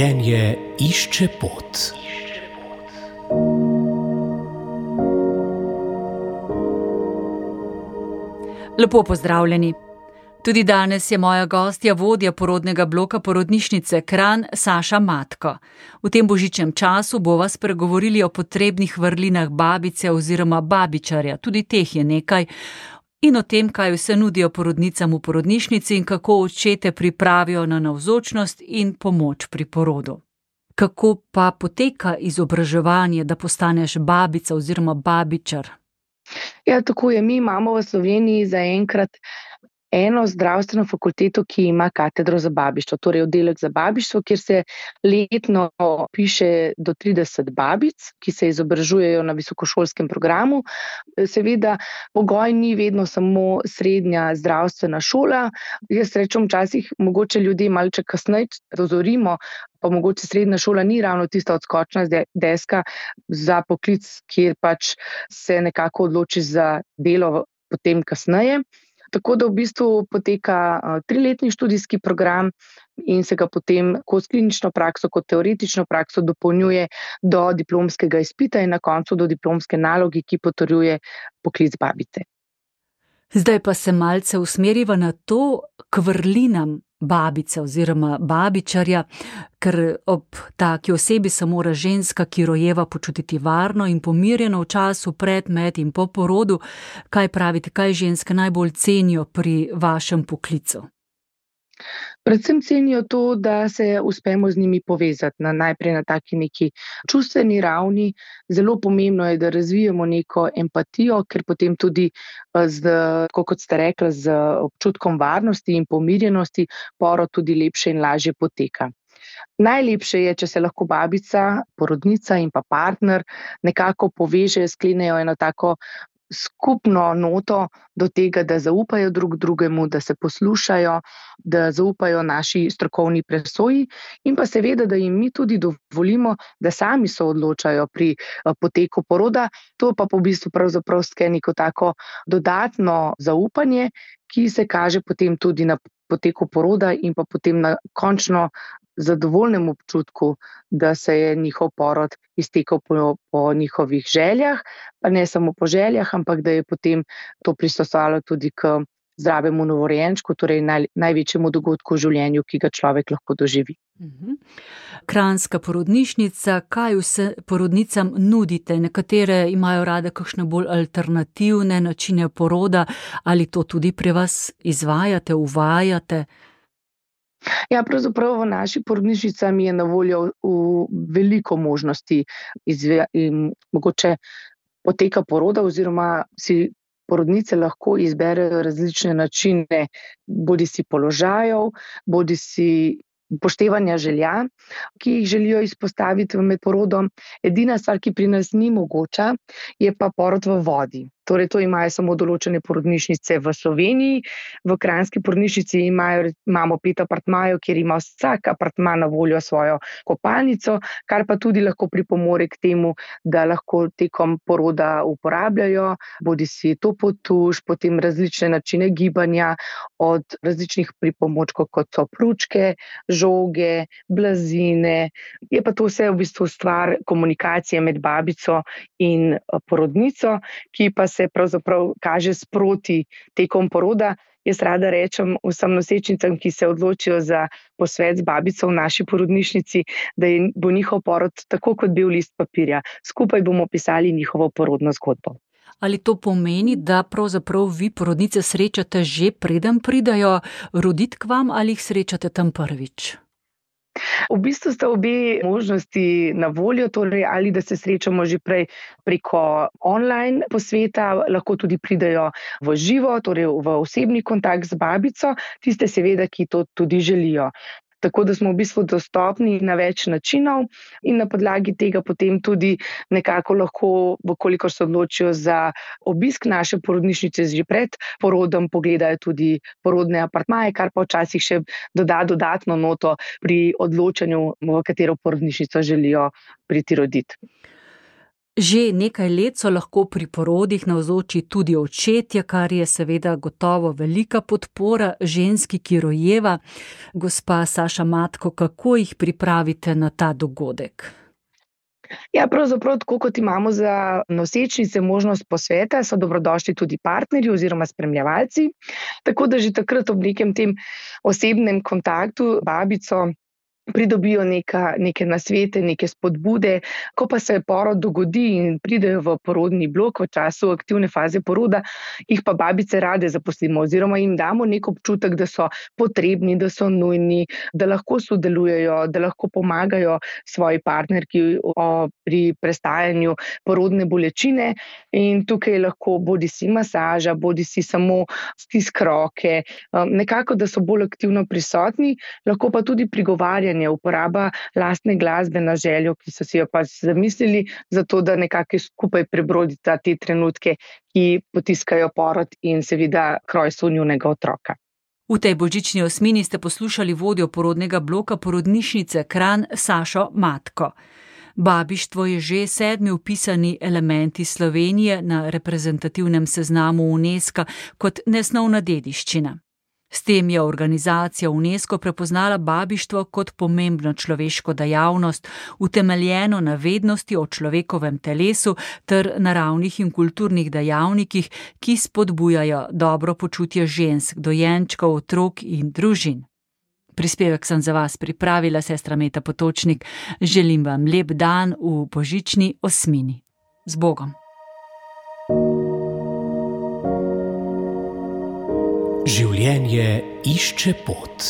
Življenje išče pot. Lepo pozdravljeni. Tudi danes je moja gostja vodja porodnega bloka porodnišnice Kran Saša Matko. V tem božičnem času bova spregovorili o potrebnih vrlinah babice oziroma babičarja, tudi teh je nekaj, in o tem, kaj vse nudijo porodnicam v porodnišnici in kako očete pripravijo na navzočnost in pomoč pri porodu. Kako pa poteka izobraževanje, da postaneš babica oziroma babičar? Ja, tako je. Mi imamo v Sloveniji zaenkrat eno zdravstveno fakulteto, ki ima katedro za babištvo, torej oddelek za babištvo, kjer se letno piše do 30 babic, ki se izobražujejo na visokošolskem programu. Seveda, pogoj ni vedno samo srednja zdravstvena šola. Jaz rečem, včasih mogoče ljudi malce kasneje razorimo. Pa mogoče srednja šola ni ravno tista odskočna deska za poklic, kjer pač se nekako odloči za delo potem kasneje. Tako da v bistvu poteka triletni študijski program in se ga potem kot klinično prakso, kot teoretično prakso dopolnjuje do diplomskega izpita in na koncu do diplomske naloge, ki potrjuje poklic babice. Zdaj pa se malce usmeriva na to, k vrlinam babice oziroma babičarja, ker ob taki osebi se mora ženska, ki rojeva, počutiti varno in pomirjeno v času pred, med in po porodu. Kaj pravite, kaj ženske najbolj cenijo pri vašem poklicu? Predvsem cenijo to, da se uspemo z njimi povezati na najprej na taki neki čustveni ravni. Zelo pomembno je, da razvijemo neko empatijo, ker potem tudi, z, kot ste rekli, z občutkom varnosti in pomirjenosti porod tudi lepše in lažje poteka. Najlepše je, če se lahko babica, porodnica in pa partner nekako povežejo, sklenejo eno tako skupno noto do tega, da zaupajo drug drugemu, da se poslušajo, da zaupajo naši strokovni presoji, in pa seveda, da jim mi tudi dovolimo, da sami se odločajo pri poteku poroda. To pa po bistvu pravzaprav skeni kot tako dodatno zaupanje, ki se kaže potem tudi na poteku poroda in pa potem na končno zadovoljnem občutku, da se je njihov porod iztekel po, po njihovih željah, pa ne samo po željah, ampak da je potem to prisostvalo tudi k zdravemu novorojenčku, torej naj, največjemu dogodku v življenju, ki ga človek lahko doživi. Mhm. Kranska porodnišnica, kaj vse porodnicam nudite? Nekatere imajo rade kakšne bolj alternativne načine poroda, ali to tudi pri vas izvajate, uvajate? Ja, pravzaprav v naši porodnišnici je na voljo veliko možnosti, in mogoče poteka poroda, oziroma si porodnice lahko izberejo različne načine, bodi si položajev, bodi si upoštevanja želja, ki jih želijo izpostaviti med porodom. Edina stvar, ki pri nas ni mogoča, je pa porod v vodi. Torej, to imajo samo določene porodnišnice v Sloveniji. V Krajinski porodnišnici imajo, imamo pet apartmajev, kjer ima vsak apartma na voljo svojo kopalnico, kar pa tudi lahko pripomore k temu, da lahko tekom poroda uporabljajo, bodi si to potuš, potem različne načine gibanja, od različnih pripomočkov, kot so pručke, žoge, blazine. Je pa to vse v bistvu stvar komunikacije med babico in porodnico, ki pa se se pravzaprav kaže sproti tekom poroda. Jaz rada rečem vsem nosečnicam, ki se odločijo za posvet z babico v naši porodnišnici, da bo njihov porod tako kot bil list papirja. Skupaj bomo pisali njihovo porodno zgodbo. Ali to pomeni, da pravzaprav vi porodnice srečate že preden pridajo roditi k vam ali jih srečate tam prvič? V bistvu sta obe možnosti na voljo, torej ali da se srečamo že prej preko online posveta, lahko tudi pridejo v živo, torej v osebni kontakt z babico, tiste seveda, ki to tudi želijo. Tako da smo v bistvu dostopni na več načinov, in na podlagi tega potem tudi nekako lahko, koliko se odločijo za obisk naše porodnišnice že pred porodom, pogledajo tudi porodne apartmaje, kar pa včasih še doda dodatno noto pri odločanju, v katero porodnišnico želijo priti roditi. Že nekaj let so lahko pri porodih navzoči tudi očetje, kar je seveda gotovo velika podpora ženski, ki rojeva. Gospa Saša Matko, kako jih pripravite na ta dogodek? Ja, pravzaprav, tako kot imamo za nosečnice možnost posveta, so dobrodošli tudi partnerji oziroma spremljevalci. Tako da že takrat ob nekem tem osebnem kontaktu babico pridobijo neka, neke nasvete, neke spodbude. Ko pa se porod dogodi in pridejo v porodni blok v času aktivne faze poroda, jih pa babice rade zaposlimo oziroma jim damo nek občutek, da so potrebni, da so nujni, da lahko sodelujejo, da lahko pomagajo svoji partnerki pri prestajanju porodne bolečine. In tukaj lahko bodi si masaža, bodi si samo stisk roke, um, nekako, da so bolj aktivno prisotni, lahko pa tudi prigovarjanje ustvarjanje, uporaba lastne glasbe na željo, ki so si jo pač zamislili, zato da nekako skupaj prebrodita te trenutke, ki potiskajo porod in seveda kroj sunjunega otroka. V tej božični osmini ste poslušali vodjo porodnega bloka porodnišnice Kran Sašo Matko. Babištvo je že sedmi upisani elementi Slovenije na reprezentativnem seznamu UNESCO kot nesnovna dediščina. S tem je organizacija UNESCO prepoznala babištvo kot pomembno človeško dejavnost, utemeljeno na vednosti o človekovem telesu ter naravnih in kulturnih dejavnikih, ki spodbujajo dobro počutje žensk, dojenčkov, otrok in družin. Prispevek sem za vas pripravila, sestra Meta Potočnik. Želim vam lep dan v božični osmini. Z Bogom! Življenje išče pot.